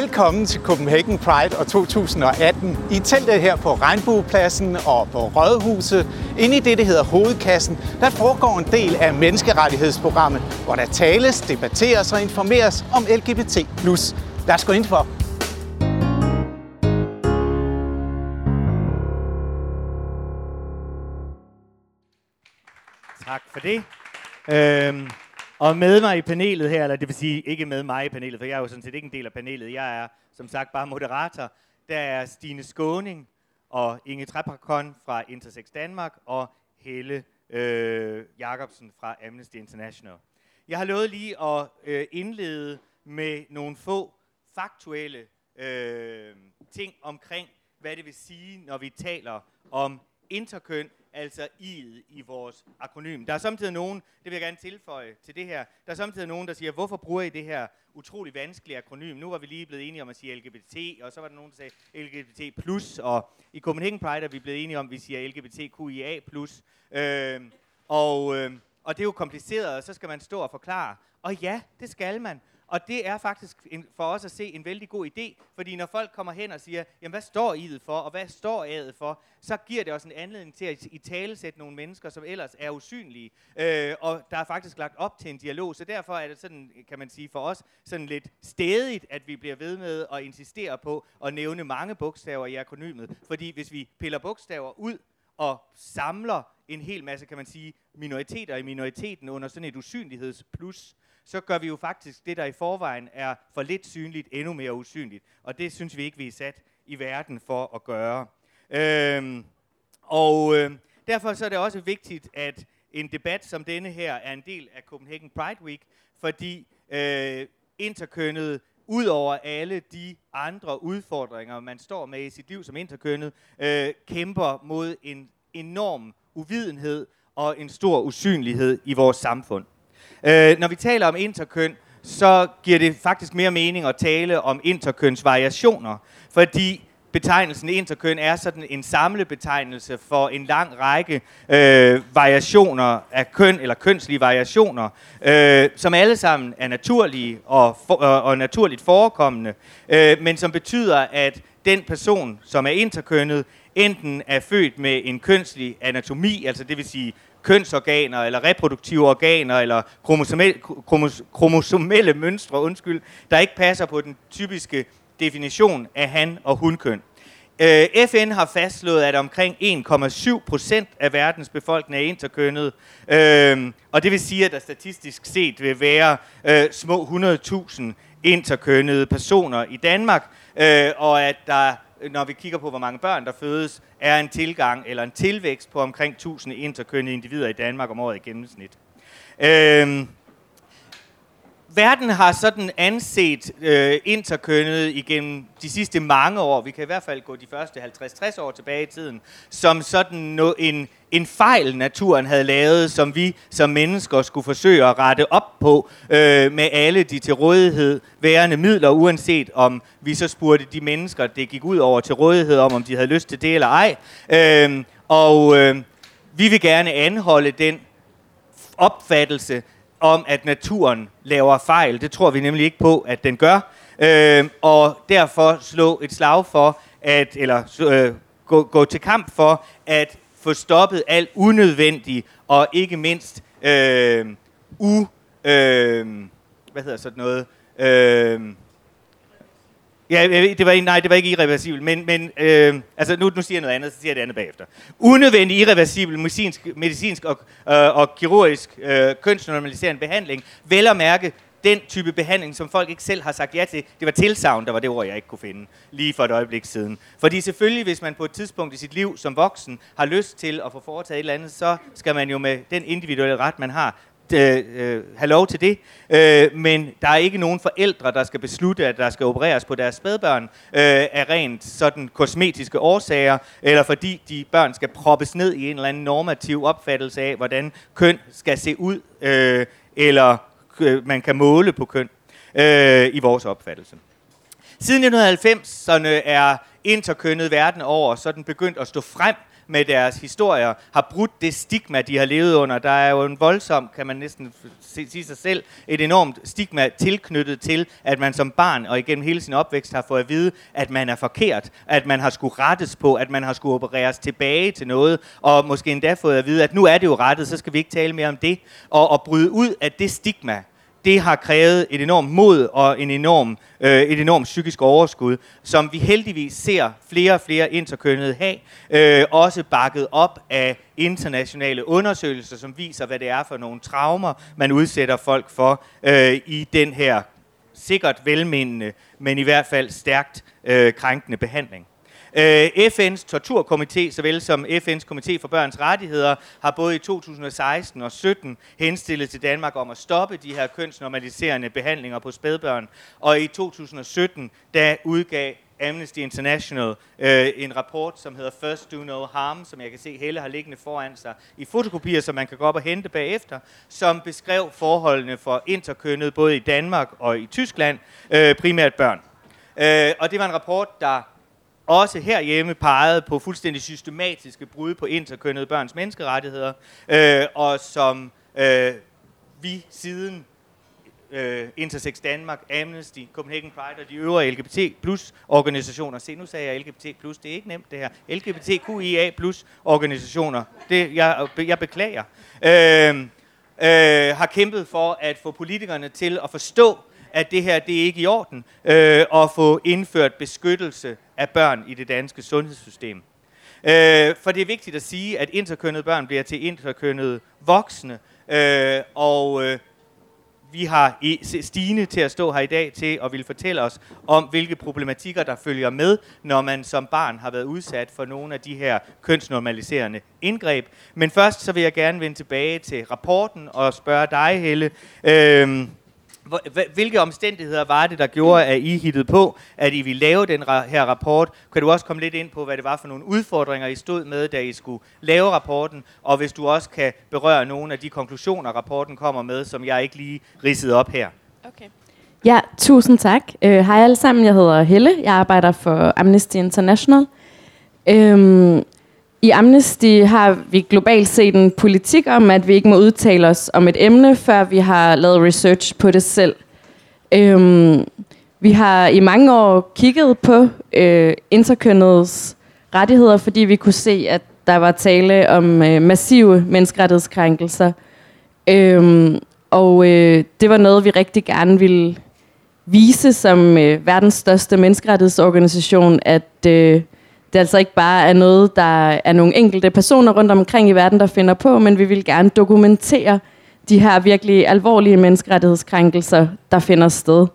Velkommen til Copenhagen Pride og 2018. I teltet her på Regnbuepladsen og på Rådhuset, inde i det, der hedder Hovedkassen, der foregår en del af menneskerettighedsprogrammet, hvor der tales, debatteres og informeres om LGBT+. Lad os gå ind for. Tak for det. Øhm, og med mig i panelet her, eller det vil sige ikke med mig i panelet, for jeg er jo sådan set ikke en del af panelet. Jeg er som sagt bare moderator. Der er Stine Skåning og Inge Trepakon fra Intersex Danmark og Helle øh, Jacobsen fra Amnesty International. Jeg har lovet lige at øh, indlede med nogle få faktuelle øh, ting omkring, hvad det vil sige, når vi taler om interkøn, altså I'et i vores akronym. Der er samtidig nogen, det vil jeg gerne tilføje til det her, der er samtidig nogen, der siger, hvorfor bruger I det her utrolig vanskelige akronym? Nu var vi lige blevet enige om at sige LGBT, og så var der nogen, der sagde LGBT+, og i Copenhagen Pride er vi blevet enige om, at vi siger LGBTQIA+. Øh, og, øh, og det er jo kompliceret, og så skal man stå og forklare. Og ja, det skal man. Og det er faktisk en, for os at se en vældig god idé, fordi når folk kommer hen og siger, jamen hvad står I for, og hvad står A'et for, så giver det os en anledning til at i tale sætte nogle mennesker, som ellers er usynlige. Øh, og der er faktisk lagt op til en dialog, så derfor er det sådan, kan man sige for os, sådan lidt stedigt, at vi bliver ved med at insistere på at nævne mange bogstaver i akronymet. Fordi hvis vi piller bogstaver ud og samler en hel masse, kan man sige, minoriteter i minoriteten under sådan et usynlighedsplus, så gør vi jo faktisk det, der i forvejen er for lidt synligt, endnu mere usynligt. Og det synes vi ikke, vi er sat i verden for at gøre. Øhm, og øh, derfor så er det også vigtigt, at en debat som denne her er en del af Copenhagen Pride Week, fordi øh, interkønnet ud over alle de andre udfordringer, man står med i sit liv som interkønnet, øh, kæmper mod en enorm uvidenhed og en stor usynlighed i vores samfund. Øh, når vi taler om interkøn, så giver det faktisk mere mening at tale om interkøns variationer, fordi betegnelsen interkøn er sådan en samlebetegnelse for en lang række øh, variationer af køn, eller kønslige variationer, øh, som alle sammen er naturlige og, for, øh, og naturligt forekommende, øh, men som betyder, at den person, som er interkønnet, enten er født med en kønslig anatomi, altså det vil sige kønsorganer, eller reproduktive organer, eller kromosomelle, kromos, kromosomelle mønstre, undskyld, der ikke passer på den typiske definition af han- og hunkøn. Øh, FN har fastslået, at omkring 1,7 procent af verdens befolkning er interkønnet, øhm, og det vil sige, at der statistisk set vil være øh, små 100.000 interkønnede personer i Danmark, øh, og at der når vi kigger på, hvor mange børn der fødes, er en tilgang eller en tilvækst på omkring 1000 interkønnede individer i Danmark om året i gennemsnit. Øhm, verden har sådan anset øh, interkønnet igennem de sidste mange år, vi kan i hvert fald gå de første 50-60 år tilbage i tiden, som sådan no, en, en fejl, naturen havde lavet, som vi som mennesker skulle forsøge at rette op på øh, med alle de til rådighed værende midler, uanset om vi så spurgte de mennesker, det gik ud over til rådighed, om om de havde lyst til det eller ej. Øh, og øh, vi vil gerne anholde den opfattelse, om, at naturen laver fejl. Det tror vi nemlig ikke på, at den gør. Øh, og derfor slå et slag for, at, eller øh, gå, gå til kamp for, at få stoppet alt unødvendigt, og ikke mindst øh, u... Øh, hvad hedder sådan noget? Øh, Ja, det var, nej, det var ikke irreversibelt, men, men øh, altså nu, nu siger jeg noget andet, så siger jeg det andet bagefter. Unødvendig irreversibel medicinsk, medicinsk og, øh, og kirurgisk øh, kønsnormaliserende behandling, vel at mærke den type behandling, som folk ikke selv har sagt ja til. Det var tilsavn, der var det ord, jeg ikke kunne finde lige for et øjeblik siden. Fordi selvfølgelig, hvis man på et tidspunkt i sit liv som voksen har lyst til at få foretaget et eller andet, så skal man jo med den individuelle ret, man har, Øh, øh, have lov til det, øh, men der er ikke nogen forældre, der skal beslutte, at der skal opereres på deres spædbørn øh, af rent sådan kosmetiske årsager, eller fordi de børn skal proppes ned i en eller anden normativ opfattelse af, hvordan køn skal se ud, øh, eller øh, man kan måle på køn øh, i vores opfattelse. Siden 1990'erne er interkønnet verden over sådan begyndt at stå frem med deres historier, har brudt det stigma, de har levet under. Der er jo en voldsom, kan man næsten sige sig selv, et enormt stigma tilknyttet til, at man som barn og igennem hele sin opvækst har fået at vide, at man er forkert, at man har skulle rettes på, at man har skulle opereres tilbage til noget, og måske endda fået at vide, at nu er det jo rettet, så skal vi ikke tale mere om det, og, og bryde ud af det stigma, det har krævet et enormt mod og en enorm, øh, et enormt psykisk overskud, som vi heldigvis ser flere og flere interkønnede have, øh, også bakket op af internationale undersøgelser, som viser, hvad det er for nogle traumer, man udsætter folk for øh, i den her sikkert velmenende, men i hvert fald stærkt øh, krænkende behandling. Øh, FN's torturkomité, såvel som FN's komité for børns rettigheder, har både i 2016 og 17 henstillet til Danmark om at stoppe de her kønsnormaliserende behandlinger på spædbørn. Og i 2017, der udgav Amnesty International øh, en rapport, som hedder First Do No Harm, som jeg kan se Helle har liggende foran sig i fotokopier, som man kan gå op og hente bagefter, som beskrev forholdene for interkønnet både i Danmark og i Tyskland, øh, primært børn. Øh, og det var en rapport, der også herhjemme peget på fuldstændig systematiske brud på interkønnede børns menneskerettigheder, øh, og som øh, vi siden øh, Intersex Danmark, Amnesty, Copenhagen Pride og de øvrige LGBT plus organisationer. Se, nu sagde jeg LGBT plus, det er ikke nemt det her. LGBTQIA plus organisationer, det, jeg, jeg beklager, øh, øh, har kæmpet for at få politikerne til at forstå, at det her det er ikke i orden, øh, og få indført beskyttelse af børn i det danske sundhedssystem. Øh, for det er vigtigt at sige, at interkønnede børn bliver til interkønnede voksne, øh, og øh, vi har Stine til at stå her i dag til at vil fortælle os om, hvilke problematikker, der følger med, når man som barn har været udsat for nogle af de her kønsnormaliserende indgreb. Men først så vil jeg gerne vende tilbage til rapporten og spørge dig, Helle. Øh, hvilke omstændigheder var det, der gjorde, at I hittede på, at I ville lave den her rapport? Kan du også komme lidt ind på, hvad det var for nogle udfordringer, I stod med, da I skulle lave rapporten? Og hvis du også kan berøre nogle af de konklusioner, rapporten kommer med, som jeg ikke lige ridsede op her. Okay. Ja, tusind tak. Uh, hej alle sammen, jeg hedder Helle. Jeg arbejder for Amnesty International. Um, i Amnesty har vi globalt set en politik om, at vi ikke må udtale os om et emne, før vi har lavet research på det selv. Øhm, vi har i mange år kigget på øh, interkønnedes rettigheder, fordi vi kunne se, at der var tale om øh, massive menneskerettighedskrænkelser. Øhm, og øh, det var noget, vi rigtig gerne ville vise som øh, verdens største menneskerettighedsorganisation, at øh, det altså ikke bare er noget, der er nogle enkelte personer rundt omkring i verden, der finder på, men vi vil gerne dokumentere de her virkelig alvorlige menneskerettighedskrænkelser, der finder sted.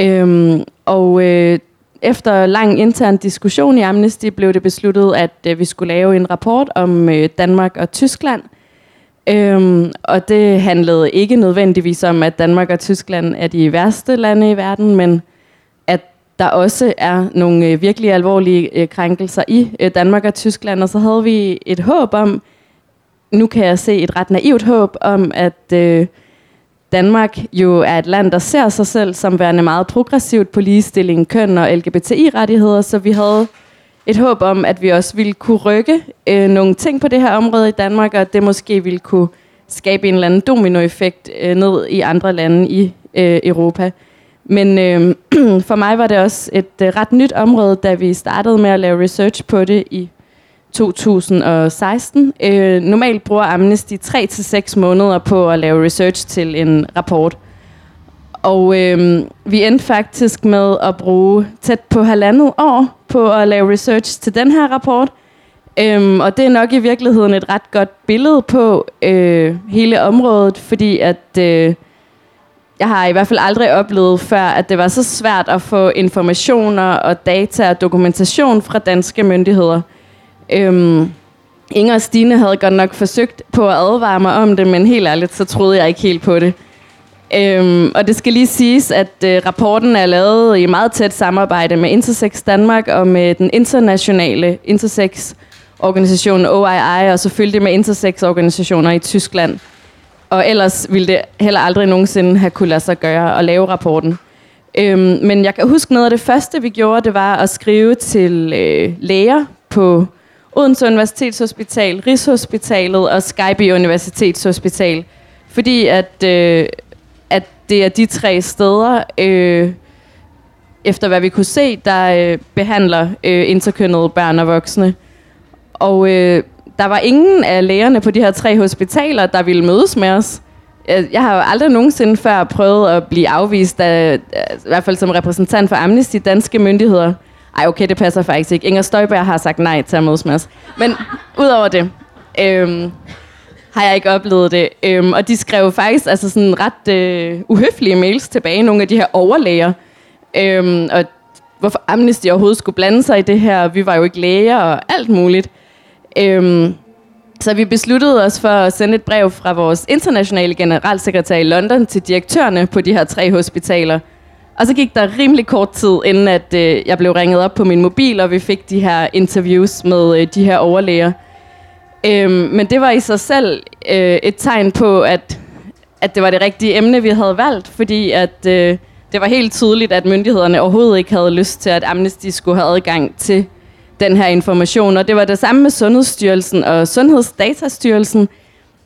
Øhm, og øh, efter lang intern diskussion i Amnesty blev det besluttet, at øh, vi skulle lave en rapport om øh, Danmark og Tyskland. Øhm, og det handlede ikke nødvendigvis om, at Danmark og Tyskland er de værste lande i verden, men at der også er nogle øh, virkelig alvorlige øh, krænkelser i øh, Danmark og Tyskland, og så havde vi et håb om, nu kan jeg se et ret naivt håb om, at øh, Danmark jo er et land, der ser sig selv som værende meget progressivt på ligestilling, køn og LGBTI-rettigheder, så vi havde et håb om, at vi også ville kunne rykke øh, nogle ting på det her område i Danmark, og at det måske ville kunne skabe en eller anden dominoeffekt øh, ned i andre lande i øh, Europa. Men øh, for mig var det også et øh, ret nyt område, da vi startede med at lave research på det i 2016. Øh, normalt bruger Amnesty 3-6 måneder på at lave research til en rapport. Og øh, vi endte faktisk med at bruge tæt på halvandet år på at lave research til den her rapport. Øhm, og det er nok i virkeligheden et ret godt billede på øh, hele området, fordi at øh, jeg har i hvert fald aldrig oplevet før, at det var så svært at få informationer og data og dokumentation fra danske myndigheder. Øhm, Inger og Stine havde godt nok forsøgt på at advare mig om det, men helt ærligt, så troede jeg ikke helt på det. Øhm, og det skal lige siges, at øh, rapporten er lavet i meget tæt samarbejde med Intersex Danmark og med den internationale Intersex-organisation OII, og selvfølgelig med Intersex-organisationer i Tyskland. Og ellers ville det heller aldrig nogensinde have kunne lade sig gøre at lave rapporten. Øhm, men jeg kan huske noget af det første, vi gjorde, det var at skrive til øh, læger på Odense Universitetshospital, Rigshospitalet og Skype Universitetshospital. Fordi at, øh, at det er de tre steder, øh, efter hvad vi kunne se, der øh, behandler øh, interkønnede børn og voksne. Og øh, der var ingen af lægerne på de her tre hospitaler, der ville mødes med os. Jeg har jo aldrig nogensinde før prøvet at blive afvist, af, i hvert fald som repræsentant for Amnesty, danske myndigheder. Ej, okay, det passer faktisk ikke. Inger Støjberg har sagt nej til at mødes med os. Men udover det, øhm, har jeg ikke oplevet det. Øhm, og de skrev faktisk altså sådan ret øh, uhøflige mails tilbage, nogle af de her overlæger. Øhm, og hvorfor Amnesty overhovedet skulle blande sig i det her. Vi var jo ikke læger og alt muligt. Øhm, så vi besluttede os for at sende et brev fra vores internationale generalsekretær i London til direktørerne på de her tre hospitaler. Og så gik der rimelig kort tid, inden at øh, jeg blev ringet op på min mobil, og vi fik de her interviews med øh, de her overlæger. Øhm, men det var i sig selv øh, et tegn på, at, at det var det rigtige emne, vi havde valgt, fordi at, øh, det var helt tydeligt, at myndighederne overhovedet ikke havde lyst til, at Amnesty skulle have adgang til den her information. Og det var det samme med Sundhedsstyrelsen og Sundhedsdatastyrelsen.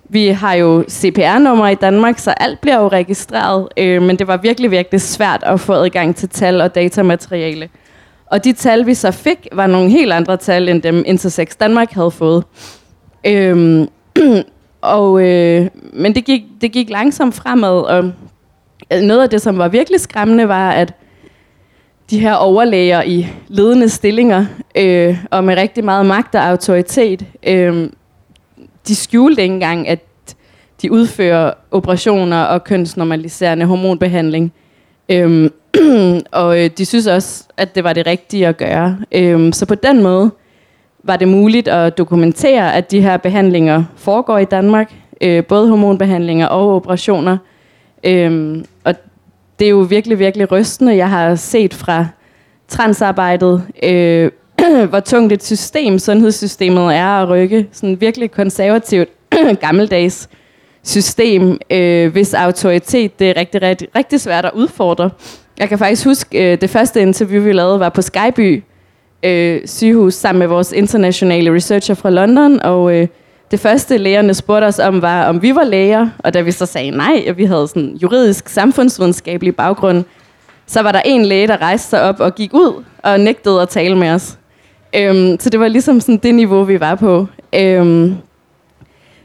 Vi har jo CPR-nummer i Danmark, så alt bliver jo registreret, øh, men det var virkelig, virkelig svært at få adgang til tal og datamateriale. Og de tal, vi så fik, var nogle helt andre tal, end dem Intersex Danmark havde fået. Øhm, og, øh, men det gik, det gik langsomt fremad, og noget af det, som var virkelig skræmmende, var, at de her overlæger i ledende stillinger, øh, og med rigtig meget magt og autoritet, øh, de skjulte ikke engang, at de udfører operationer og kønsnormaliserende hormonbehandling. Øhm, og øh, de synes også, at det var det rigtige at gøre. Øhm, så på den måde var det muligt at dokumentere, at de her behandlinger foregår i Danmark. Øh, både hormonbehandlinger og operationer. Øhm, og det er jo virkelig, virkelig rystende. Jeg har set fra transarbejdet, øh, hvor tungt et system sundhedssystemet er at rykke. Sådan virkelig konservativt, gammeldags system, øh, hvis autoritet det er rigtig, rigtig, rigtig svært at udfordre. Jeg kan faktisk huske, øh, det første interview, vi lavede, var på Skyby øh, sygehus sammen med vores internationale researcher fra London, og øh, det første lægerne spurgte os om, var, om vi var læger, og da vi så sagde nej, og vi havde sådan juridisk, samfundsvidenskabelig baggrund, så var der en læge, der rejste sig op og gik ud og nægtede at tale med os. Øhm, så det var ligesom sådan det niveau, vi var på. Øhm,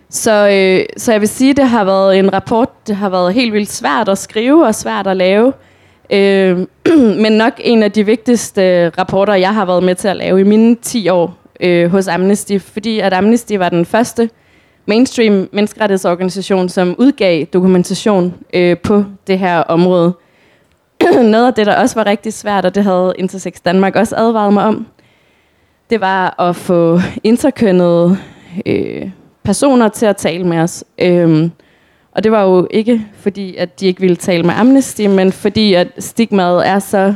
så, øh, så jeg vil sige, det har været en rapport, det har været helt vildt svært at skrive og svært at lave. Øh, men nok en af de vigtigste rapporter, jeg har været med til at lave i mine 10 år øh, hos Amnesty, fordi at Amnesty var den første mainstream menneskerettighedsorganisation, som udgav dokumentation øh, på det her område. Noget af det, der også var rigtig svært, og det havde Intersex Danmark også advaret mig om, det var at få interkønnede øh, personer til at tale med os. Øhm, og det var jo ikke fordi, at de ikke ville tale med Amnesty, men fordi at stigmaet er så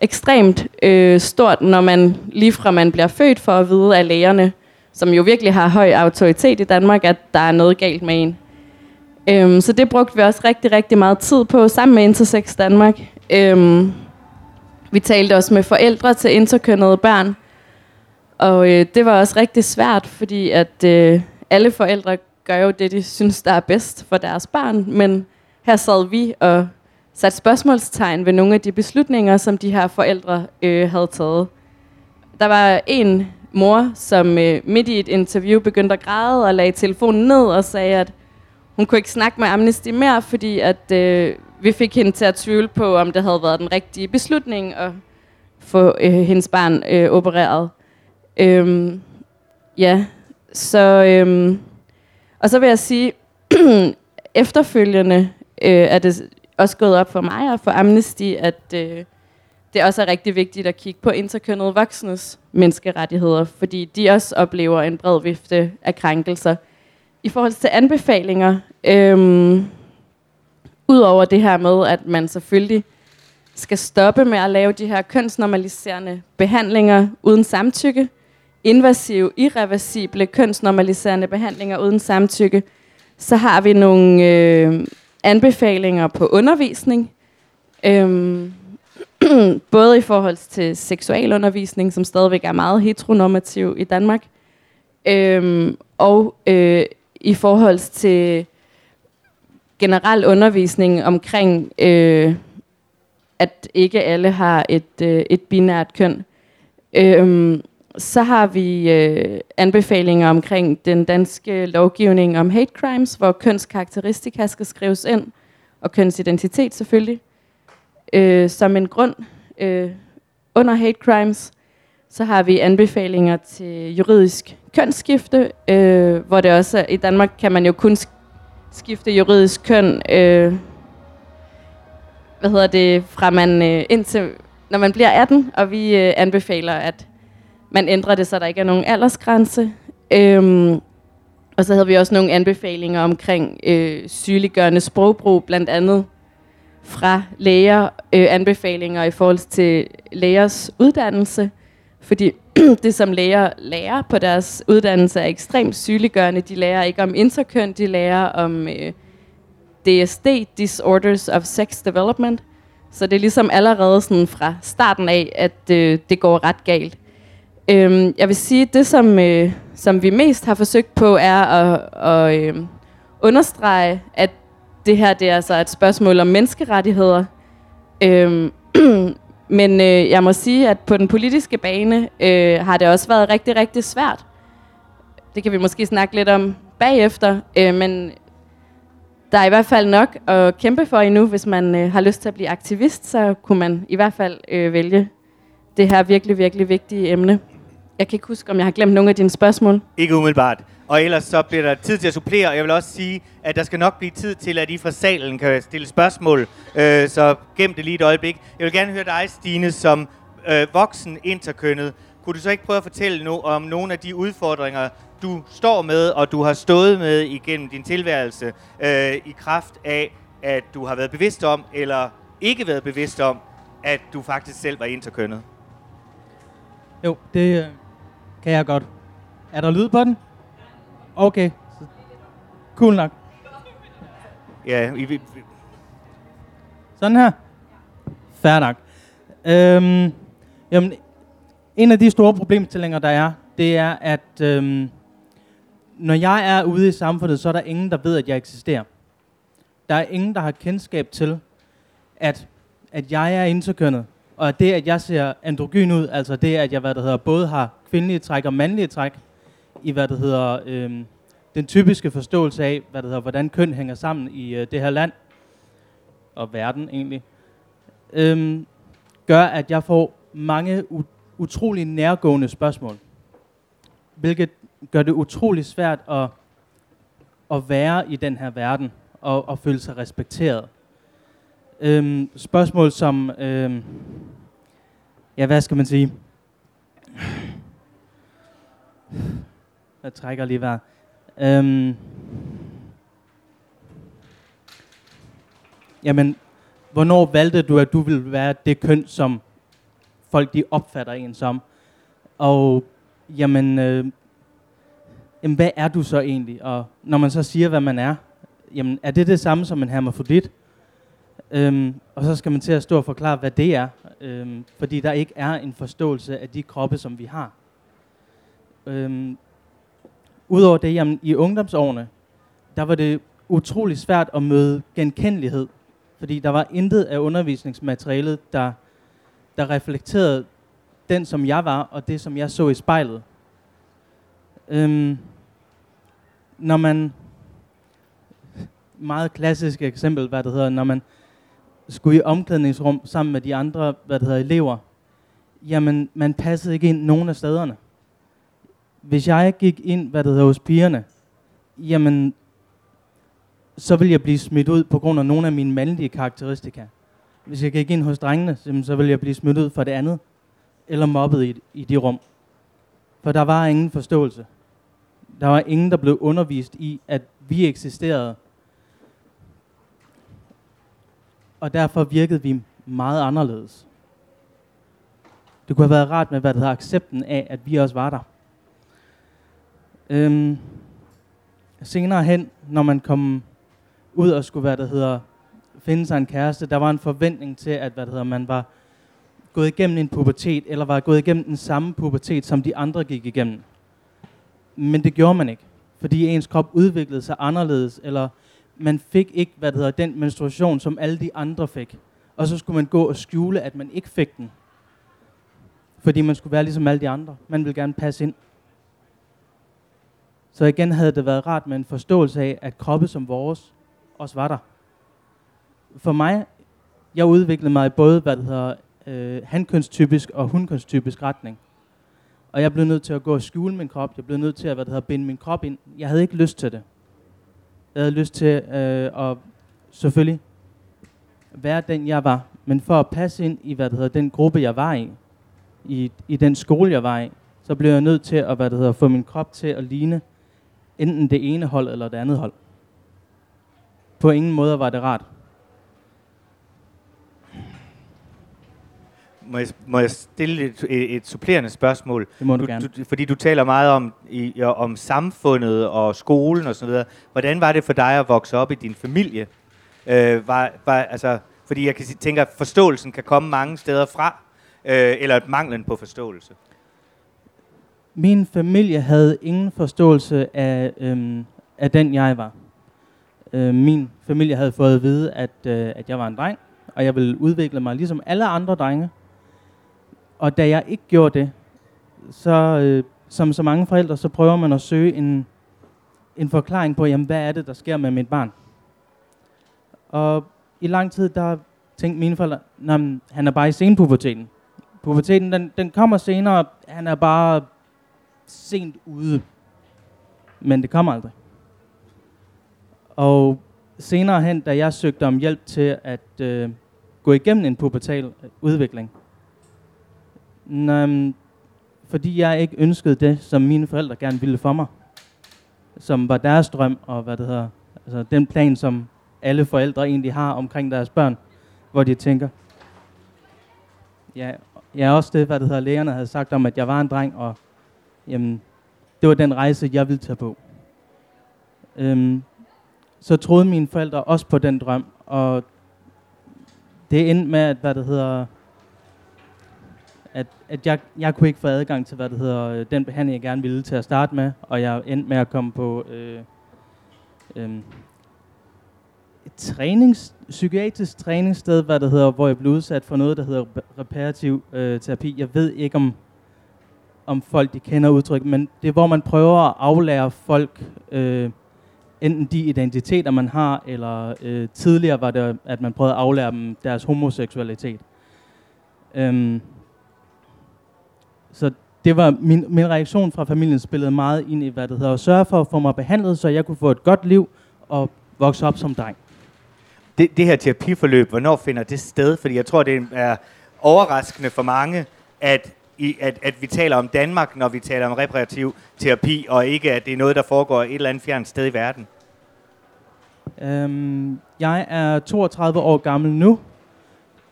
ekstremt øh, stort, når man lige fra man bliver født for at vide af lægerne, som jo virkelig har høj autoritet i Danmark, at der er noget galt med en. Øhm, så det brugte vi også rigtig, rigtig meget tid på sammen med Intersex Danmark. Øhm, vi talte også med forældre til interkønnede børn, og øh, det var også rigtig svært, fordi at øh, alle forældre gør jo det, de synes, der er bedst for deres barn, men her sad vi og sat spørgsmålstegn ved nogle af de beslutninger, som de her forældre øh, havde taget. Der var en mor, som øh, midt i et interview begyndte at græde og lagde telefonen ned og sagde, at hun kunne ikke snakke med Amnesty mere, fordi at øh, vi fik hende til at tvivle på, om det havde været den rigtige beslutning at få øh, hendes barn øh, opereret. Øhm, ja, så... Øhm, og så vil jeg sige, efterfølgende øh, er det også gået op for mig og for Amnesty, at øh, det også er rigtig vigtigt at kigge på interkønnede voksnes menneskerettigheder, fordi de også oplever en bred vifte af krænkelser. I forhold til anbefalinger, øh, udover det her med, at man selvfølgelig skal stoppe med at lave de her kønsnormaliserende behandlinger uden samtykke, invasive, irreversible kønsnormaliserende behandlinger uden samtykke, så har vi nogle øh, anbefalinger på undervisning, øhm, både i forhold til seksualundervisning, som stadigvæk er meget heteronormativ i Danmark, Øhm, og øh, i forhold til generel undervisning omkring, øh, at ikke alle har et, øh, et binært køn. Øhm, så har vi øh, anbefalinger omkring den danske lovgivning om hate crimes, hvor kønskarakteristika skal skrives ind, og kønsidentitet selvfølgelig, øh, som en grund øh, under hate crimes. Så har vi anbefalinger til juridisk kønsskifte, øh, hvor det også er, i Danmark kan man jo kun skifte juridisk køn, øh, hvad hedder det, fra man øh, indtil, når man bliver 18, og vi øh, anbefaler, at man ændrer det, så der ikke er nogen aldersgrænse. Øhm, og så havde vi også nogle anbefalinger omkring øh, sygeliggørende sprogbrug, blandt andet fra læger, øh, anbefalinger i forhold til lægers uddannelse, fordi det, som læger lærer på deres uddannelse, er ekstremt sygeliggørende. De lærer ikke om interkøn, de lærer om øh, DSD, Disorders of Sex Development. Så det er ligesom allerede sådan fra starten af, at øh, det går ret galt. Øhm, jeg vil sige, at det, som, øh, som vi mest har forsøgt på, er at, at øh, understrege, at det her det er altså et spørgsmål om menneskerettigheder. Øhm, men øh, jeg må sige, at på den politiske bane øh, har det også været rigtig, rigtig svært. Det kan vi måske snakke lidt om bagefter, øh, men der er i hvert fald nok at kæmpe for endnu. Hvis man øh, har lyst til at blive aktivist, så kunne man i hvert fald øh, vælge det her virkelig, virkelig vigtige emne. Jeg kan ikke huske, om jeg har glemt nogle af dine spørgsmål. Ikke umiddelbart. Og ellers så bliver der tid til at supplere, og jeg vil også sige, at der skal nok blive tid til, at I fra salen kan stille spørgsmål. Øh, så gem det lige et øjeblik. Jeg vil gerne høre dig, Stine, som øh, voksen interkønnet. Kunne du så ikke prøve at fortælle no- om nogle af de udfordringer, du står med, og du har stået med igennem din tilværelse, øh, i kraft af, at du har været bevidst om, eller ikke været bevidst om, at du faktisk selv var interkønnet? Jo, det øh, kan jeg godt. Er der lyd på den? Okay. Cool nok. Ja, I, vi, Sådan her. Fair nok. Øhm, jamen, en af de store problemstillinger, der er, det er, at øhm, når jeg er ude i samfundet, så er der ingen, der ved, at jeg eksisterer. Der er ingen, der har kendskab til, at, at jeg er interkønnet. Og det, at jeg ser androgyn ud, altså det, at jeg hvad det hedder, både har kvindelige træk og mandlige træk, i hvad det hedder, øh, den typiske forståelse af, hvad det hedder, hvordan køn hænger sammen i øh, det her land, og verden egentlig, øh, gør, at jeg får mange u- utrolig nærgående spørgsmål. Hvilket gør det utrolig svært at, at være i den her verden, og, og føle sig respekteret. Øhm, spørgsmål som, øhm, ja, hvad skal man sige? Jeg trækker lige vejret. Øhm, jamen, hvornår valgte du, at du ville være det køn, som folk de opfatter en som? Og jamen, øh, jamen, hvad er du så egentlig? Og når man så siger, hvad man er, jamen, er det det samme som en hermafrodit? Øhm, og så skal man til at stå og forklare, hvad det er, øhm, fordi der ikke er en forståelse af de kroppe, som vi har. Øhm, Udover det, jamen, i ungdomsårene, der var det utrolig svært at møde genkendelighed, fordi der var intet af undervisningsmaterialet, der, der reflekterede den, som jeg var, og det, som jeg så i spejlet. Øhm, når man, meget klassisk eksempel, hvad det hedder, når man skulle i omklædningsrum sammen med de andre, hvad det hedder, elever, jamen, man passede ikke ind nogen af stederne hvis jeg gik ind, hvad det hedder, hos pigerne, jamen, så vil jeg blive smidt ud på grund af nogle af mine mandlige karakteristika. Hvis jeg gik ind hos drengene, så vil jeg blive smidt ud for det andet, eller mobbet i, i de rum. For der var ingen forståelse. Der var ingen, der blev undervist i, at vi eksisterede. Og derfor virkede vi meget anderledes. Det kunne have været rart med, hvad der hedder accepten af, at vi også var der. Øhm, senere hen, når man kom ud og skulle, hvad det hedder, finde sig en kæreste, der var en forventning til, at hvad det hedder, man var gået igennem en pubertet, eller var gået igennem den samme pubertet, som de andre gik igennem. Men det gjorde man ikke, fordi ens krop udviklede sig anderledes, eller man fik ikke, hvad det hedder, den menstruation, som alle de andre fik. Og så skulle man gå og skjule, at man ikke fik den. Fordi man skulle være ligesom alle de andre. Man ville gerne passe ind. Så igen havde det været rart med en forståelse af, at kroppe som vores også var der. For mig, jeg udviklede mig i både, hvad det hedder, øh, hankønstypisk og hundkønstypisk retning. Og jeg blev nødt til at gå og skjule min krop. Jeg blev nødt til at hvad det hedder, binde min krop ind. Jeg havde ikke lyst til det. Jeg havde lyst til øh, at selvfølgelig være den, jeg var. Men for at passe ind i hvad det hedder, den gruppe, jeg var i, i, i den skole, jeg var i, så blev jeg nødt til at hvad det hedder, få min krop til at ligne enten det ene hold eller det andet hold. På ingen måde var det rart. Må jeg, må jeg stille et, et, supplerende spørgsmål? Det må du, du gerne. Du, fordi du taler meget om, i, om samfundet og skolen og sådan noget. Hvordan var det for dig at vokse op i din familie? Øh, var, var, altså, fordi jeg kan tænke, at forståelsen kan komme mange steder fra, øh, eller manglen på forståelse. Min familie havde ingen forståelse af, øhm, af den, jeg var. Øh, min familie havde fået at vide, at, øh, at jeg var en dreng, og jeg ville udvikle mig ligesom alle andre drenge. Og da jeg ikke gjorde det, så øh, som så mange forældre, så prøver man at søge en, en forklaring på, jamen, hvad er det, der sker med mit barn. Og i lang tid, der tænkte mine forældre, han er bare i senpuberteten. Puberteten, den, den kommer senere, han er bare sent ude. Men det kommer aldrig. Og senere hen, da jeg søgte om hjælp til at øh, gå igennem en pubertal udvikling, Nøm, fordi jeg ikke ønskede det, som mine forældre gerne ville for mig, som var deres drøm, og hvad det hedder, altså den plan, som alle forældre egentlig har omkring deres børn, hvor de tænker, ja, ja også det, hvad det hedder, lægerne havde sagt om, at jeg var en dreng, og jamen, det var den rejse, jeg ville tage på. Øhm, så troede mine forældre også på den drøm, og det endte med, at, hvad det hedder, at, at jeg, jeg kunne ikke få adgang til, hvad det hedder, den behandling, jeg gerne ville til at starte med, og jeg endte med at komme på øh, øh, et trænings, psykiatrisk træningssted, hvad det hedder, hvor jeg blev udsat for noget, der hedder reparativ øh, terapi. Jeg ved ikke, om, om folk de kender udtryk, men det er, hvor man prøver at aflære folk øh, enten de identiteter, man har, eller øh, tidligere var det, at man prøvede at aflære dem deres homoseksualitet. Øhm, så det var min, min reaktion fra familien spillede meget ind i, hvad det hedder, at sørge for at få mig behandlet, så jeg kunne få et godt liv og vokse op som dreng. Det, det her terapiforløb, hvornår finder det sted? Fordi jeg tror, det er overraskende for mange, at, i, at, at vi taler om Danmark, når vi taler om reparativ terapi, og ikke at det er noget, der foregår et eller andet fjernt sted i verden. Øhm, jeg er 32 år gammel nu.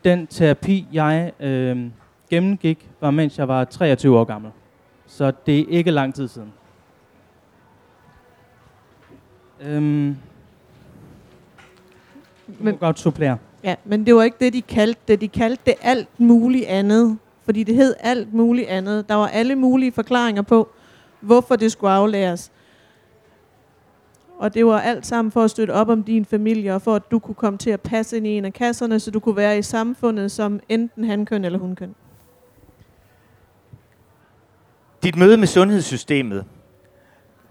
Den terapi, jeg øhm, gennemgik, var mens jeg var 23 år gammel. Så det er ikke lang tid siden. Øhm, men, godt supplere. Ja, men det var ikke det, de kaldte det. De kaldte det alt muligt andet. Fordi det hed alt muligt andet. Der var alle mulige forklaringer på, hvorfor det skulle aflæres. Og det var alt sammen for at støtte op om din familie, og for at du kunne komme til at passe ind i en af kasserne, så du kunne være i samfundet som enten hankøn eller hunkøn. Dit møde med sundhedssystemet,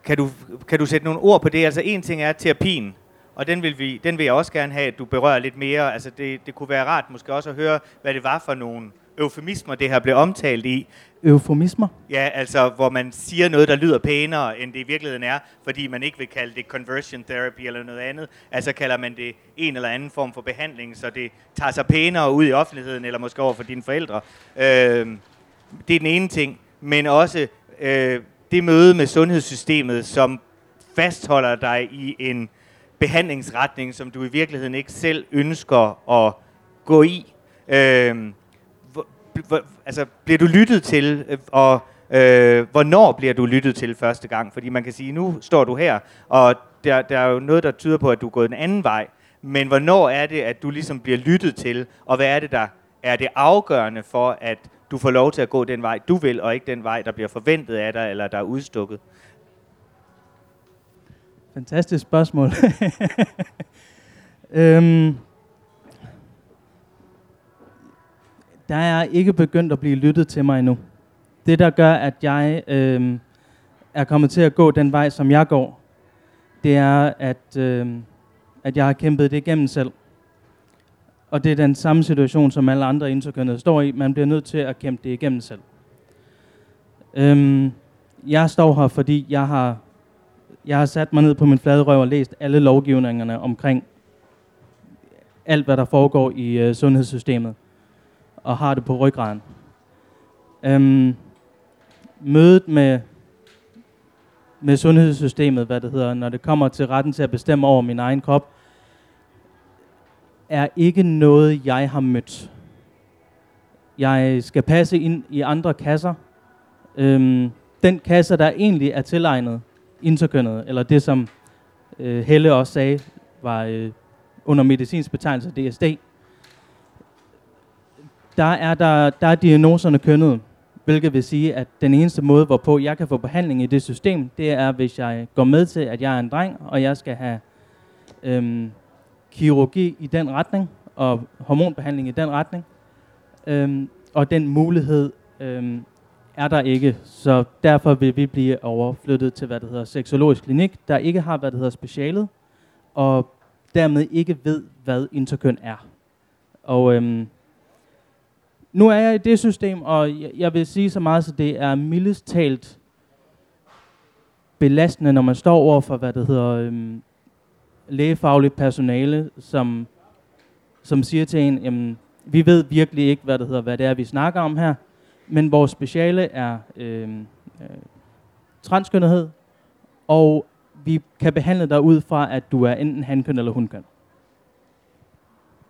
kan du, kan du sætte nogle ord på det? Altså en ting er terapien, og den vil, vi, den vil jeg også gerne have, at du berører lidt mere. Altså det, det kunne være rart måske også at høre, hvad det var for nogle eufemismer, det her blev omtalt i. Eufemismer? Ja, altså hvor man siger noget, der lyder pænere, end det i virkeligheden er, fordi man ikke vil kalde det conversion therapy eller noget andet. Altså kalder man det en eller anden form for behandling, så det tager sig pænere ud i offentligheden, eller måske over for dine forældre. Øh, det er den ene ting men også øh, det møde med sundhedssystemet, som fastholder dig i en behandlingsretning, som du i virkeligheden ikke selv ønsker at gå i. Øh, altså, bliver du lyttet til, øh, og øh, hvornår bliver du lyttet til første gang? Fordi man kan sige, nu står du her, og der, der er jo noget, der tyder på, at du er gået en anden vej. Men hvornår er det, at du ligesom bliver lyttet til, og hvad er det, der er det afgørende for, at du får lov til at gå den vej, du vil, og ikke den vej, der bliver forventet af dig, eller der er udstukket. fantastisk spørgsmål. øhm, der er ikke begyndt at blive lyttet til mig endnu. Det, der gør, at jeg øh, er kommet til at gå den vej, som jeg går, det er, at, øh, at jeg har kæmpet det igennem selv. Og det er den samme situation, som alle andre interkønnede står i. Man bliver nødt til at kæmpe det igennem selv. Øhm, jeg står her, fordi jeg har, jeg har sat mig ned på min flade røv og læst alle lovgivningerne omkring alt, hvad der foregår i øh, sundhedssystemet, og har det på ryggraden. Øhm, mødet med, med sundhedssystemet, hvad det hedder, når det kommer til retten til at bestemme over min egen krop, er ikke noget, jeg har mødt. Jeg skal passe ind i andre kasser. Øhm, den kasse, der egentlig er tilegnet interkønnet, eller det som øh, Helle også sagde, var øh, under medicinsk betegnelse DSD, der er, der, der er diagnoserne kønnet, hvilket vil sige, at den eneste måde, hvorpå jeg kan få behandling i det system, det er, hvis jeg går med til, at jeg er en dreng, og jeg skal have øhm, kirurgi i den retning, og hormonbehandling i den retning. Øhm, og den mulighed øhm, er der ikke, så derfor vil vi blive overflyttet til, hvad det hedder, seksologisk klinik, der ikke har, hvad det hedder, specialet, og dermed ikke ved, hvad interkøn er. Og øhm, nu er jeg i det system, og jeg, jeg vil sige så meget, så det er mildest talt belastende, når man står over for, hvad det hedder, øhm, lægefagligt personale, som, som siger til en, jamen, vi ved virkelig ikke, hvad det hedder, hvad det er, vi snakker om her, men vores speciale er øhm, øh, transkønnethed, og vi kan behandle dig ud fra, at du er enten hankøn eller hunkøn.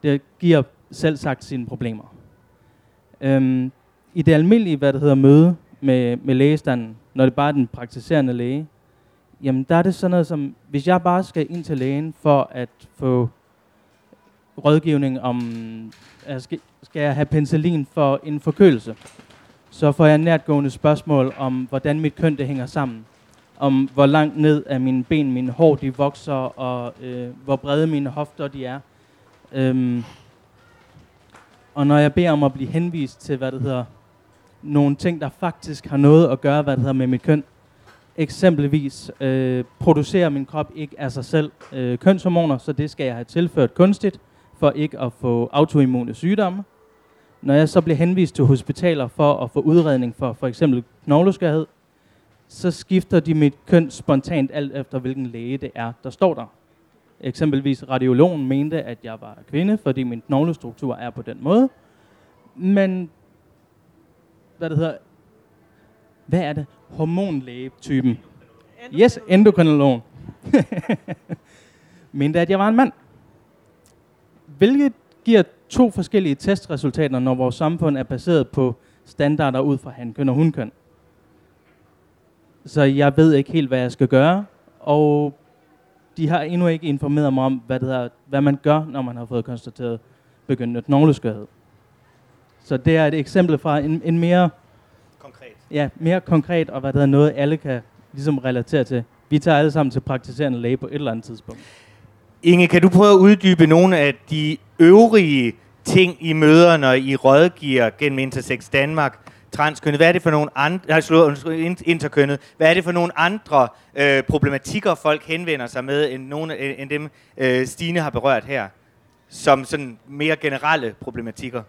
Det giver selv sagt sine problemer. Øhm, I det almindelige, hvad det hedder, møde med, med lægestanden, når det bare er den praktiserende læge, jamen der er det sådan noget som, hvis jeg bare skal ind til lægen for at få rådgivning om, skal, skal jeg have penicillin for en forkølelse, så får jeg nærtgående spørgsmål om, hvordan mit køn det hænger sammen. Om hvor langt ned af mine ben mine hår de vokser, og øh, hvor brede mine hofter de er. Øhm, og når jeg beder om at blive henvist til, hvad det hedder, nogle ting, der faktisk har noget at gøre, hvad det hedder med mit køn. Eksempelvis øh, producerer min krop ikke af sig selv øh, kønshormoner, så det skal jeg have tilført kunstigt, for ikke at få autoimmune sygdomme. Når jeg så bliver henvist til hospitaler for at få udredning for for eksempel knogleskørhed, så skifter de mit køn spontant alt efter, hvilken læge det er, der står der. Eksempelvis radiologen mente, at jeg var kvinde, fordi min knoglestruktur er på den måde. Men, hvad det hedder, hvad er det? Hormonlægetypen. Yes, endokrinologen. mente, at jeg var en mand. Hvilket giver to forskellige testresultater, når vores samfund er baseret på standarder ud fra hankøn og hunkøn. Så jeg ved ikke helt, hvad jeg skal gøre, og de har endnu ikke informeret mig om, hvad, det hedder, hvad man gør, når man har fået konstateret begyndende knogleskørhed. Så det er et eksempel fra en, en mere Konkret. Ja, mere konkret, og hvad det er noget, alle kan ligesom relatere til. Vi tager alle sammen til praktiserende læge på et eller andet tidspunkt. Inge, kan du prøve at uddybe nogle af de øvrige ting, I møder, når I rådgiver gennem Intersex Danmark transkønnet? Hvad er det for nogle andre, interkønnet, hvad er det for nogle andre øh, problematikker, folk henvender sig med, end, nogle, end dem øh, Stine har berørt her, som sådan mere generelle problematikker?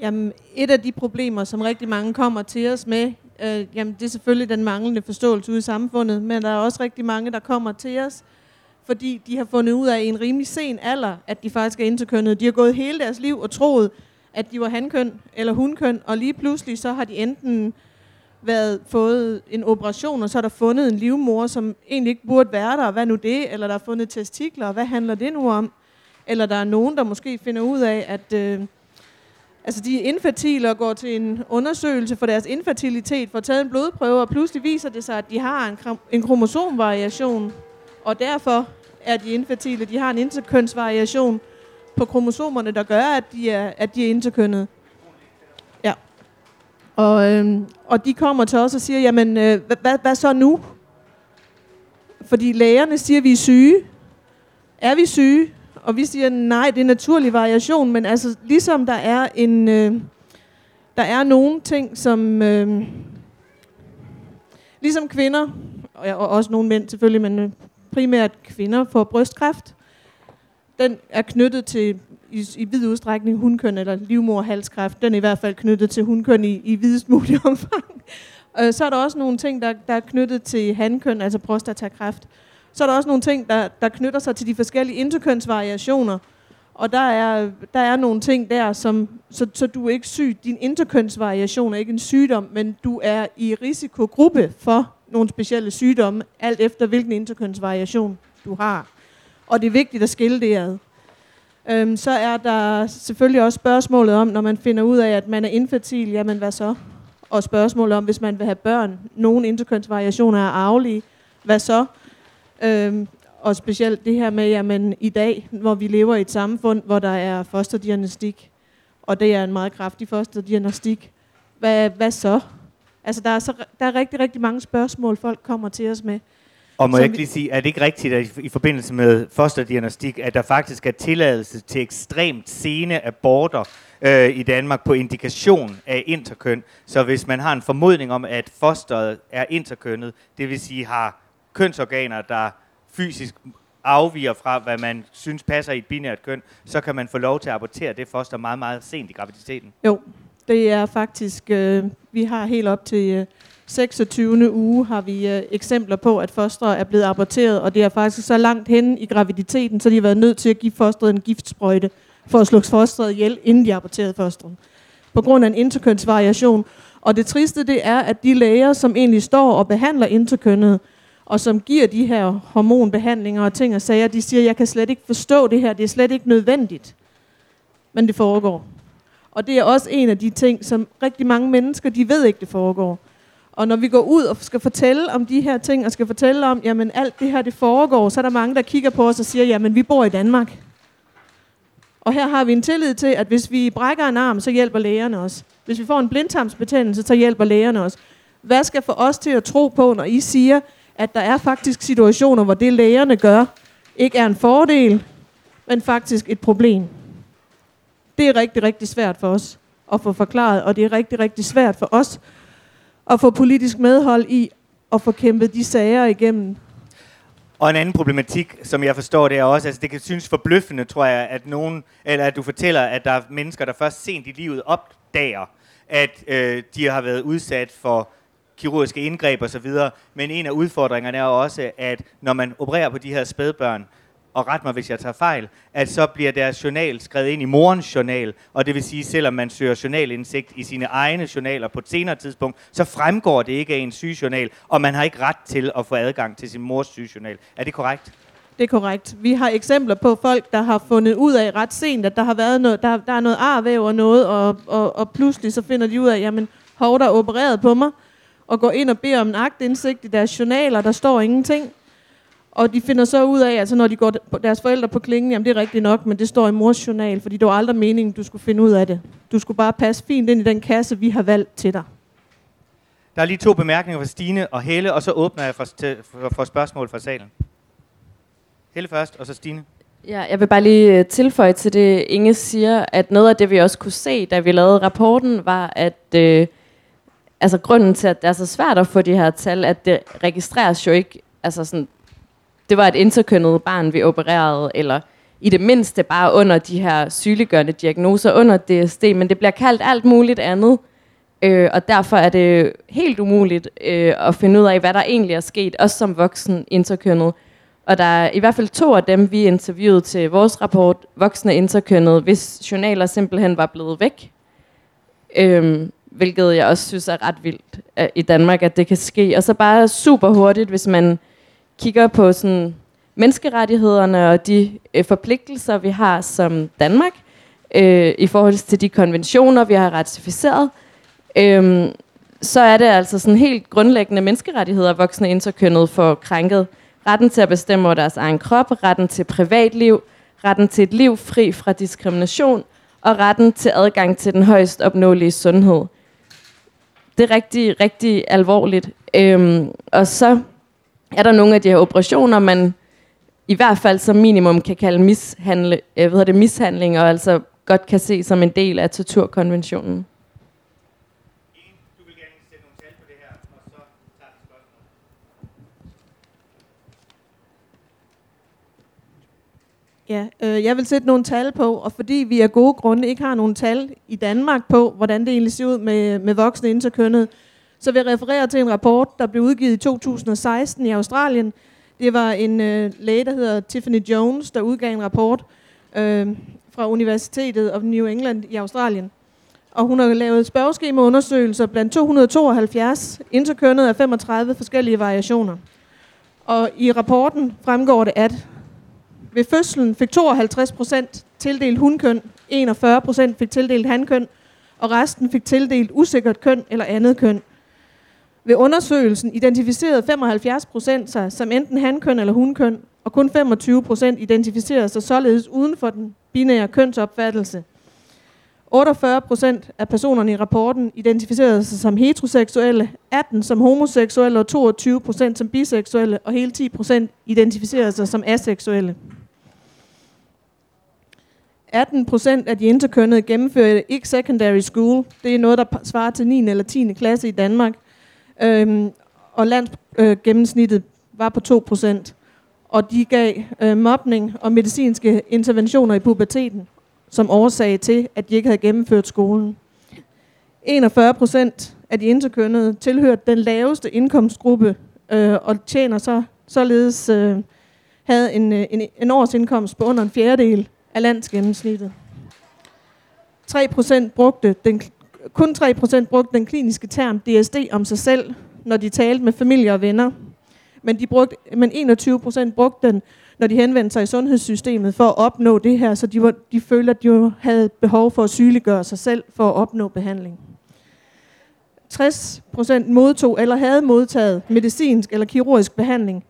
Jamen, et af de problemer, som rigtig mange kommer til os med, øh, jamen, det er selvfølgelig den manglende forståelse ude i samfundet, men der er også rigtig mange, der kommer til os, fordi de har fundet ud af i en rimelig sen alder, at de faktisk er interkønnet. De har gået hele deres liv og troet, at de var hankøn eller hunkøn, og lige pludselig så har de enten været, fået en operation, og så er der fundet en livmor, som egentlig ikke burde være der, hvad nu det? Eller der er fundet testikler, og hvad handler det nu om? Eller der er nogen, der måske finder ud af, at øh, altså de er infertile og går til en undersøgelse for deres infertilitet, får taget en blodprøve, og pludselig viser det sig, at de har en, en kromosomvariation, og derfor er de infertile. De har en interkønsvariation på kromosomerne, der gør, at de er, at de er interkønnede. Ja. Og, øhm, og de kommer til os og siger, jamen, øh, hvad, hvad så nu? fordi lægerne siger, at vi er syge. Er vi syge? Og vi siger, nej, det er naturlig variation, men altså ligesom der er en... Øh, der er nogle ting, som... Øh, ligesom kvinder, og, og også nogle mænd selvfølgelig, men øh, primært kvinder får brystkræft. Den er knyttet til i, i vid udstrækning hundkøn eller livmorhalskræft. Den er i hvert fald knyttet til hundkøn i, i videst mulig omfang. Øh, så er der også nogle ting, der, der er knyttet til handkøn, altså prostatakræft. Så er der også nogle ting, der, der knytter sig til de forskellige interkønsvariationer. Og der er, der er nogle ting der, som, så, så du er ikke syg. Din interkønsvariation er ikke en sygdom, men du er i risikogruppe for nogle specielle sygdomme, alt efter hvilken interkønsvariation du har. Og det er vigtigt at skille det ad. Øhm, så er der selvfølgelig også spørgsmålet om, når man finder ud af, at man er infertil, jamen hvad så? Og spørgsmålet om, hvis man vil have børn, nogle interkønsvariationer er arvelige, hvad så? Øhm, og specielt det her med, jamen i dag, hvor vi lever i et samfund, hvor der er fosterdiagnostik, og det er en meget kraftig fosterdiagnostik, hvad, hvad så? Altså der er, så, der er rigtig, rigtig mange spørgsmål, folk kommer til os med. Og må jeg ikke lige sige, er det ikke rigtigt, at i, forbindelse med fosterdiagnostik, at der faktisk er tilladelse til ekstremt sene aborter øh, i Danmark på indikation af interkøn? Så hvis man har en formodning om, at fosteret er interkønnet, det vil sige har kønsorganer, der fysisk afviger fra, hvad man synes passer i et binært køn, så kan man få lov til at abortere det foster meget, meget sent i graviditeten. Jo, det er faktisk, øh, vi har helt op til øh, 26. uge, har vi øh, eksempler på, at fostre er blevet aborteret, og det er faktisk så langt hen i graviditeten, så de har været nødt til at give fosteret en giftsprøjte, for at slå fosteret ihjel, inden de aborterede fosteret. På grund af en interkønsvariation. Og det triste det er, at de læger, som egentlig står og behandler interkønnet, og som giver de her hormonbehandlinger og ting og sager, de siger, jeg kan slet ikke forstå det her, det er slet ikke nødvendigt. Men det foregår. Og det er også en af de ting, som rigtig mange mennesker, de ved ikke, det foregår. Og når vi går ud og skal fortælle om de her ting, og skal fortælle om, jamen alt det her, det foregår, så er der mange, der kigger på os og siger, jamen vi bor i Danmark. Og her har vi en tillid til, at hvis vi brækker en arm, så hjælper lægerne os. Hvis vi får en blindtarmsbetændelse, så hjælper lægerne os. Hvad skal få os til at tro på, når I siger, at der er faktisk situationer, hvor det lægerne gør, ikke er en fordel, men faktisk et problem. Det er rigtig, rigtig svært for os at få forklaret, og det er rigtig, rigtig svært for os at få politisk medhold i at få kæmpet de sager igennem. Og en anden problematik, som jeg forstår, det er også, altså det kan synes forbløffende, tror jeg, at nogen, eller at du fortæller, at der er mennesker, der først sent i livet opdager, at øh, de har været udsat for kirurgiske indgreb osv. Men en af udfordringerne er også, at når man opererer på de her spædbørn, og ret mig, hvis jeg tager fejl, at så bliver deres journal skrevet ind i morens journal, og det vil sige, selvom man søger journalindsigt i sine egne journaler på et senere tidspunkt, så fremgår det ikke af en sygejournal, og man har ikke ret til at få adgang til sin mors sygejournal. Er det korrekt? Det er korrekt. Vi har eksempler på folk, der har fundet ud af ret sent, at der har været noget, der, der er noget arvæv og noget, og, og, og pludselig så finder de ud af, jamen, hov, der er opereret på mig, og går ind og beder om en agtindsigt i deres journaler, der står ingenting. Og de finder så ud af, altså når de går deres forældre på klingen, jamen det er rigtigt nok, men det står i mors journal, fordi det var aldrig meningen, du skulle finde ud af det. Du skulle bare passe fint ind i den kasse, vi har valgt til dig. Der er lige to bemærkninger fra Stine og Helle, og så åbner jeg for, til, for, for spørgsmål fra salen. Helle først, og så Stine. Ja, jeg vil bare lige øh, tilføje til det, Inge siger, at noget af det, vi også kunne se, da vi lavede rapporten, var, at øh, altså grunden til, at det er så svært at få de her tal, at det registreres jo ikke, altså sådan, det var et interkønnet barn, vi opererede, eller i det mindste bare under de her sygeliggørende diagnoser, under DSD, men det bliver kaldt alt muligt andet, øh, og derfor er det helt umuligt øh, at finde ud af, hvad der egentlig er sket, også som voksen interkønnet. Og der er i hvert fald to af dem, vi interviewede til vores rapport, voksne interkønnet, hvis journaler simpelthen var blevet væk. Øhm, hvilket jeg også synes er ret vildt uh, i Danmark, at det kan ske. Og så bare super hurtigt, hvis man kigger på sådan menneskerettighederne og de øh, forpligtelser, vi har som Danmark, øh, i forhold til de konventioner, vi har ratificeret, øh, så er det altså sådan helt grundlæggende menneskerettigheder, voksne interkønnet får krænket. Retten til at bestemme over deres egen krop, retten til privatliv, retten til et liv fri fra diskrimination, og retten til adgang til den højst opnåelige sundhed det er rigtig, rigtig alvorligt. Øhm, og så er der nogle af de her operationer, man i hvert fald som minimum kan kalde mishandle, øh, hvad det, mishandling, og altså godt kan se som en del af torturkonventionen. Ja, øh, jeg vil sætte nogle tal på, og fordi vi af gode grunde ikke har nogen tal i Danmark på, hvordan det egentlig ser ud med, med voksne interkønnet, så vil jeg referere til en rapport, der blev udgivet i 2016 i Australien. Det var en øh, læge, der hedder Tiffany Jones, der udgav en rapport øh, fra Universitetet of New England i Australien. Og hun har lavet spørgeskemaundersøgelser blandt 272 interkønnet af 35 forskellige variationer. Og i rapporten fremgår det, at ved fødslen fik 52 procent tildelt hunkøn, 41 procent fik tildelt hankøn, og resten fik tildelt usikkert køn eller andet køn. Ved undersøgelsen identificerede 75 procent sig som enten hankøn eller hunkøn, og kun 25 procent identificerede sig således uden for den binære kønsopfattelse. 48 procent af personerne i rapporten identificerede sig som heteroseksuelle, 18 som homoseksuelle og 22 procent som biseksuelle, og hele 10 procent identificerede sig som aseksuelle. 18 procent af de interkønnede gennemførte ikke secondary school. Det er noget, der svarer til 9. eller 10. klasse i Danmark. Øhm, og landsgennemsnittet øh, var på 2 procent. Og de gav øh, mobning og medicinske interventioner i puberteten som årsag til, at de ikke havde gennemført skolen. 41 procent af de interkønnede tilhørte den laveste indkomstgruppe øh, og tjener så således øh, havde en, øh, en, en årsindkomst på under en fjerdedel af landsgennemsnittet. 3% brugte den, kun 3% brugte den kliniske term DSD om sig selv, når de talte med familie og venner. Men, de brugte, men 21% brugte den, når de henvendte sig i sundhedssystemet for at opnå det her, så de, var, de følte, at de havde behov for at sygeliggøre sig selv for at opnå behandling. 60% modtog eller havde modtaget medicinsk eller kirurgisk behandling,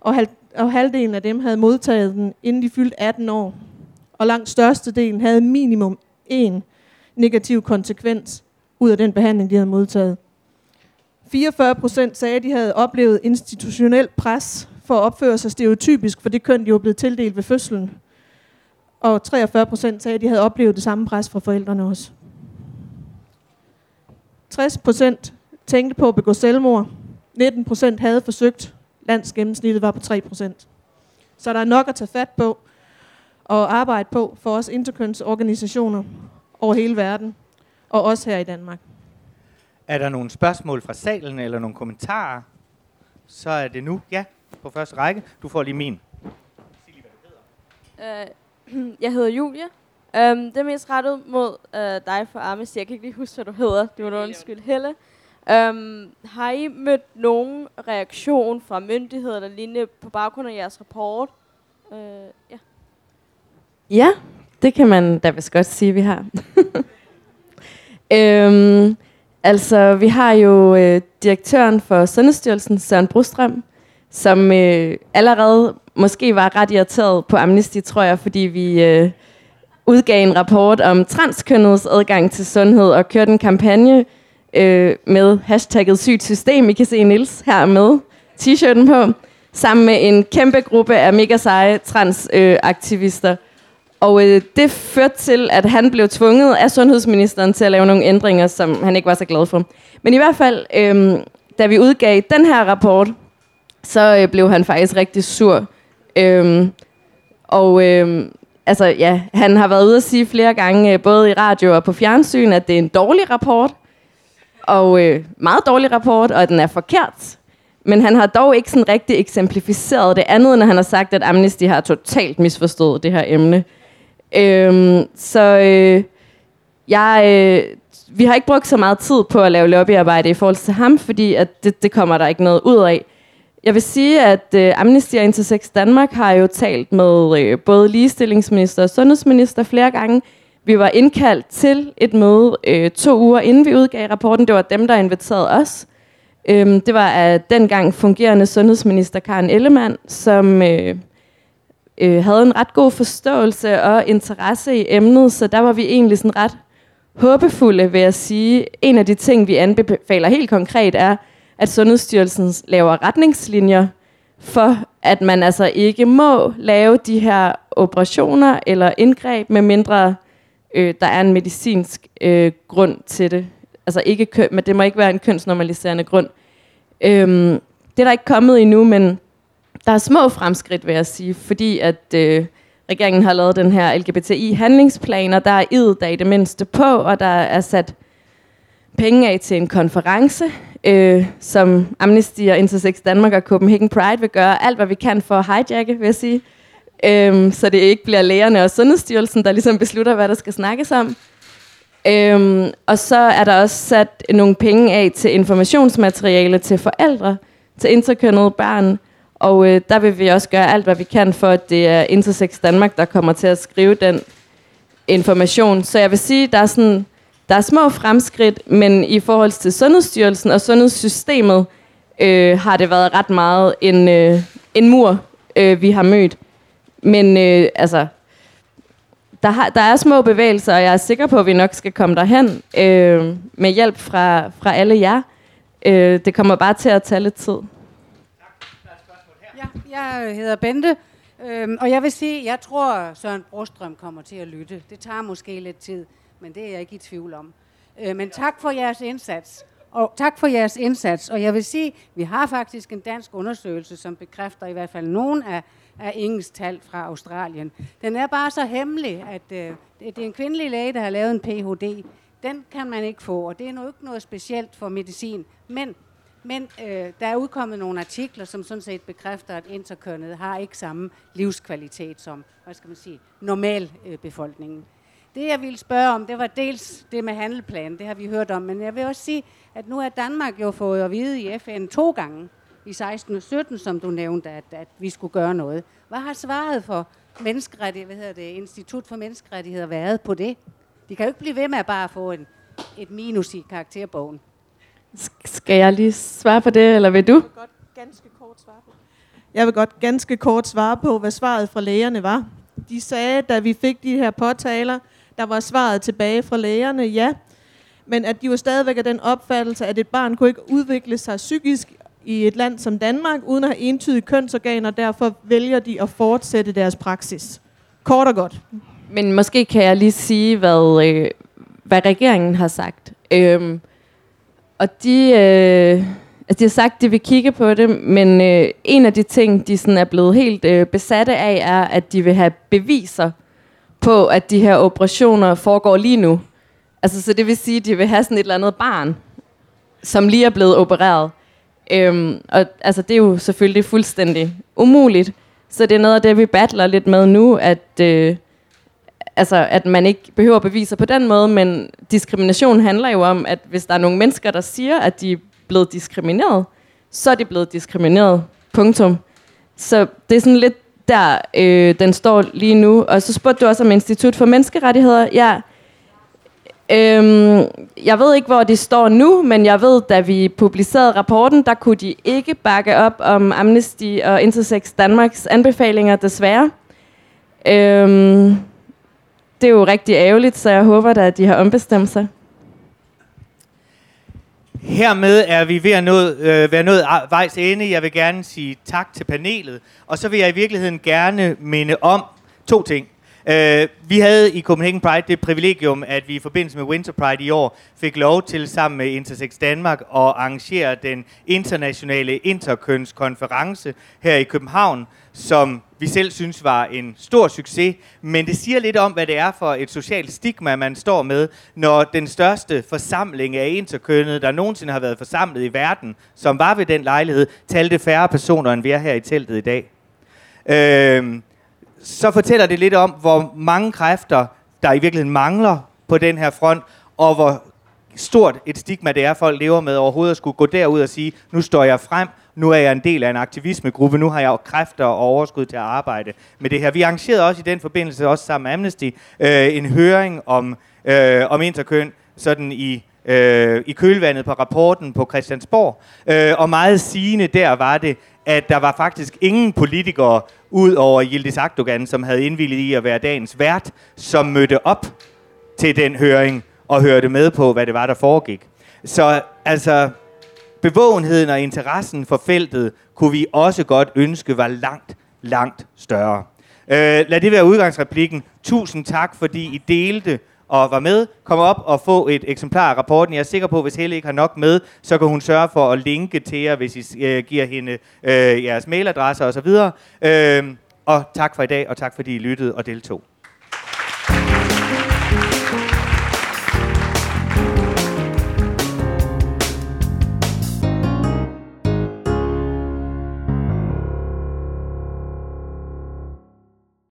og, halv, og halvdelen af dem havde modtaget den, inden de fyldte 18 år og langt størstedelen havde minimum en negativ konsekvens ud af den behandling, de havde modtaget. 44 procent sagde, at de havde oplevet institutionel pres for at opføre sig stereotypisk for det køn, de var blevet tildelt ved fødslen. Og 43 procent sagde, at de havde oplevet det samme pres fra forældrene også. 60 procent tænkte på at begå selvmord. 19 procent havde forsøgt. Landsgennemsnittet var på 3 procent. Så der er nok at tage fat på og arbejde på for os interkønsorganisationer over hele verden, og også her i Danmark. Er der nogle spørgsmål fra salen eller nogle kommentarer? Så er det nu, ja, på første række. Du får lige min. Sig lige, hvad du hedder. Uh, jeg hedder Julia. Um, det er mest rettet mod uh, dig for Amnesty. Jeg kan ikke lige huske, hvad du hedder. Det var du undskyld. Helle. Um, har I mødt nogen reaktion fra myndigheder eller lignende på baggrund af jeres rapport? Uh, ja. Ja, det kan man da vist godt sige, vi har. øhm, altså, vi har jo øh, direktøren for Sundhedsstyrelsen, Søren Brostrøm, som øh, allerede måske var ret irriteret på Amnesty, tror jeg, fordi vi øh, udgav en rapport om transkønnedes adgang til sundhed og kørte en kampagne øh, med hashtagget sygt system. I kan se Nils her med t-shirten på, sammen med en kæmpe gruppe af mega seje transaktivister. Øh, og øh, det førte til, at han blev tvunget af sundhedsministeren til at lave nogle ændringer, som han ikke var så glad for. Men i hvert fald, øh, da vi udgav den her rapport, så øh, blev han faktisk rigtig sur. Øh, og øh, altså, ja, han har været ude at sige flere gange, øh, både i radio og på fjernsyn, at det er en dårlig rapport. Og øh, meget dårlig rapport, og at den er forkert. Men han har dog ikke sådan rigtig eksemplificeret det andet, når han har sagt, at Amnesty har totalt misforstået det her emne. Øhm, så øh, jeg, øh, vi har ikke brugt så meget tid på at lave lobbyarbejde i forhold til ham, fordi at det, det kommer der ikke noget ud af. Jeg vil sige, at øh, Amnesty og Intersex Danmark har jo talt med øh, både ligestillingsminister og sundhedsminister flere gange. Vi var indkaldt til et møde øh, to uger inden vi udgav rapporten. Det var dem, der inviterede os. Øhm, det var af dengang fungerende sundhedsminister Karen Ellemann, som øh, øh, havde en ret god forståelse og interesse i emnet, så der var vi egentlig sådan ret håbefulde ved at sige, en af de ting, vi anbefaler helt konkret, er, at Sundhedsstyrelsen laver retningslinjer for, at man altså ikke må lave de her operationer eller indgreb, med mindre øh, der er en medicinsk øh, grund til det. Altså ikke køn, men det må ikke være en kønsnormaliserende grund. Øhm, det er der ikke kommet endnu, men der er små fremskridt, vil jeg sige, fordi at øh, regeringen har lavet den her LGBTI-handlingsplan, og der er id der i det mindste på, og der er sat penge af til en konference, øh, som Amnesty og Intersex Danmark og Copenhagen Pride vil gøre alt, hvad vi kan for at hijacke, vil jeg sige. Øhm, så det ikke bliver lægerne og Sundhedsstyrelsen, der ligesom beslutter, hvad der skal snakkes om. Øhm, og så er der også sat nogle penge af til informationsmateriale til forældre, til interkønnede børn. Og øh, der vil vi også gøre alt, hvad vi kan for, at det er Intersex Danmark, der kommer til at skrive den information. Så jeg vil sige, der er sådan der er små fremskridt, men i forhold til Sundhedsstyrelsen og sundhedssystemet øh, har det været ret meget en, øh, en mur, øh, vi har mødt. Men øh, altså, der, har, der er små bevægelser, og jeg er sikker på, at vi nok skal komme derhen øh, med hjælp fra, fra alle jer. Øh, det kommer bare til at tage lidt tid. Ja, jeg hedder Bente, øhm, og jeg vil sige, jeg tror, Søren Brostrøm kommer til at lytte. Det tager måske lidt tid men det er jeg ikke i tvivl om. Øh, men tak for jeres indsats. Og tak for jeres indsats. Og jeg vil sige, vi har faktisk en dansk undersøgelse, som bekræfter i hvert fald nogen af, af Ingens tal fra Australien. Den er bare så hemmelig, at øh, det er en kvindelig læge, der har lavet en Ph.D. Den kan man ikke få, og det er nu ikke noget specielt for medicin. Men, men øh, der er udkommet nogle artikler, som sådan set bekræfter, at interkønnet har ikke samme livskvalitet som, hvad skal man sige, normal øh, befolkningen. Det, jeg ville spørge om, det var dels det med handelplanen, det har vi hørt om, men jeg vil også sige, at nu er Danmark jo fået at vide i FN to gange, i 16 og 17, som du nævnte, at, at vi skulle gøre noget. Hvad har svaret for menneskerettighed, hvad hedder det, Institut for Menneskerettigheder været på det? De kan jo ikke blive ved med at bare få en, et minus i karakterbogen. Skal jeg lige svare på det, eller vil du? Jeg vil godt ganske kort svare på. Jeg vil godt ganske kort svare på, hvad svaret fra lægerne var. De sagde, da vi fik de her påtaler, der var svaret tilbage fra lægerne, ja. Men at de var stadigvæk af den opfattelse, at et barn kunne ikke udvikle sig psykisk i et land som Danmark, uden at have entydige kønsorganer, derfor vælger de at fortsætte deres praksis. Kort og godt. Men måske kan jeg lige sige, hvad, øh, hvad regeringen har sagt. Øhm, og de, øh, altså de har sagt, at de vil kigge på det, men øh, en af de ting, de sådan er blevet helt øh, besatte af, er, at de vil have beviser på, at de her operationer foregår lige nu. Altså, så det vil sige, at de vil have sådan et eller andet barn, som lige er blevet opereret. Øhm, og altså, det er jo selvfølgelig fuldstændig umuligt. Så det er noget af det, vi battler lidt med nu, at, øh, altså, at man ikke behøver beviser på den måde, men diskrimination handler jo om, at hvis der er nogle mennesker, der siger, at de er blevet diskrimineret, så er de blevet diskrimineret. Punktum. Så det er sådan lidt der øh, den står lige nu. Og så spurgte du også om Institut for Menneskerettigheder. Ja, Øhm, jeg ved ikke, hvor de står nu, men jeg ved, da vi publicerede rapporten, der kunne de ikke bakke op om Amnesty og Intersex Danmarks anbefalinger, desværre. Øhm, det er jo rigtig ærgerligt, så jeg håber da, at de har ombestemt sig. Hermed er vi ved at nå, øh, være nået vejs ende. Jeg vil gerne sige tak til panelet. Og så vil jeg i virkeligheden gerne minde om to ting. Øh, vi havde i Copenhagen Pride det privilegium, at vi i forbindelse med Winter Pride i år fik lov til sammen med Intersex Danmark at arrangere den internationale interkønskonference her i København, som vi selv synes var en stor succes, men det siger lidt om, hvad det er for et socialt stigma, man står med, når den største forsamling af interkønnet, der nogensinde har været forsamlet i verden, som var ved den lejlighed, talte færre personer, end vi er her i teltet i dag. Øh, så fortæller det lidt om, hvor mange kræfter, der i virkeligheden mangler på den her front, og hvor stort et stigma det er, folk lever med overhovedet at skulle gå derud og sige, nu står jeg frem, nu er jeg en del af en aktivismegruppe, nu har jeg kræfter og overskud til at arbejde med det her. Vi arrangerede også i den forbindelse, også sammen med Amnesty, øh, en høring om, øh, om interkøn, sådan i øh, i kølvandet på rapporten på Christiansborg. Øh, og meget sigende der var det, at der var faktisk ingen politikere ud over Yildiz Akdogan, som havde indvillet i at være dagens vært, som mødte op til den høring og hørte med på, hvad det var, der foregik. Så altså, bevågenheden og interessen for feltet kunne vi også godt ønske var langt, langt større. Øh, lad det være udgangsreplikken. Tusind tak, fordi I delte og var med. Kom op og få et eksemplar af rapporten. Jeg er sikker på, at hvis Helle ikke har nok med, så kan hun sørge for at linke til jer, hvis I øh, giver hende øh, jeres mailadresse osv. Øh, og tak for i dag, og tak fordi I lyttede og deltog.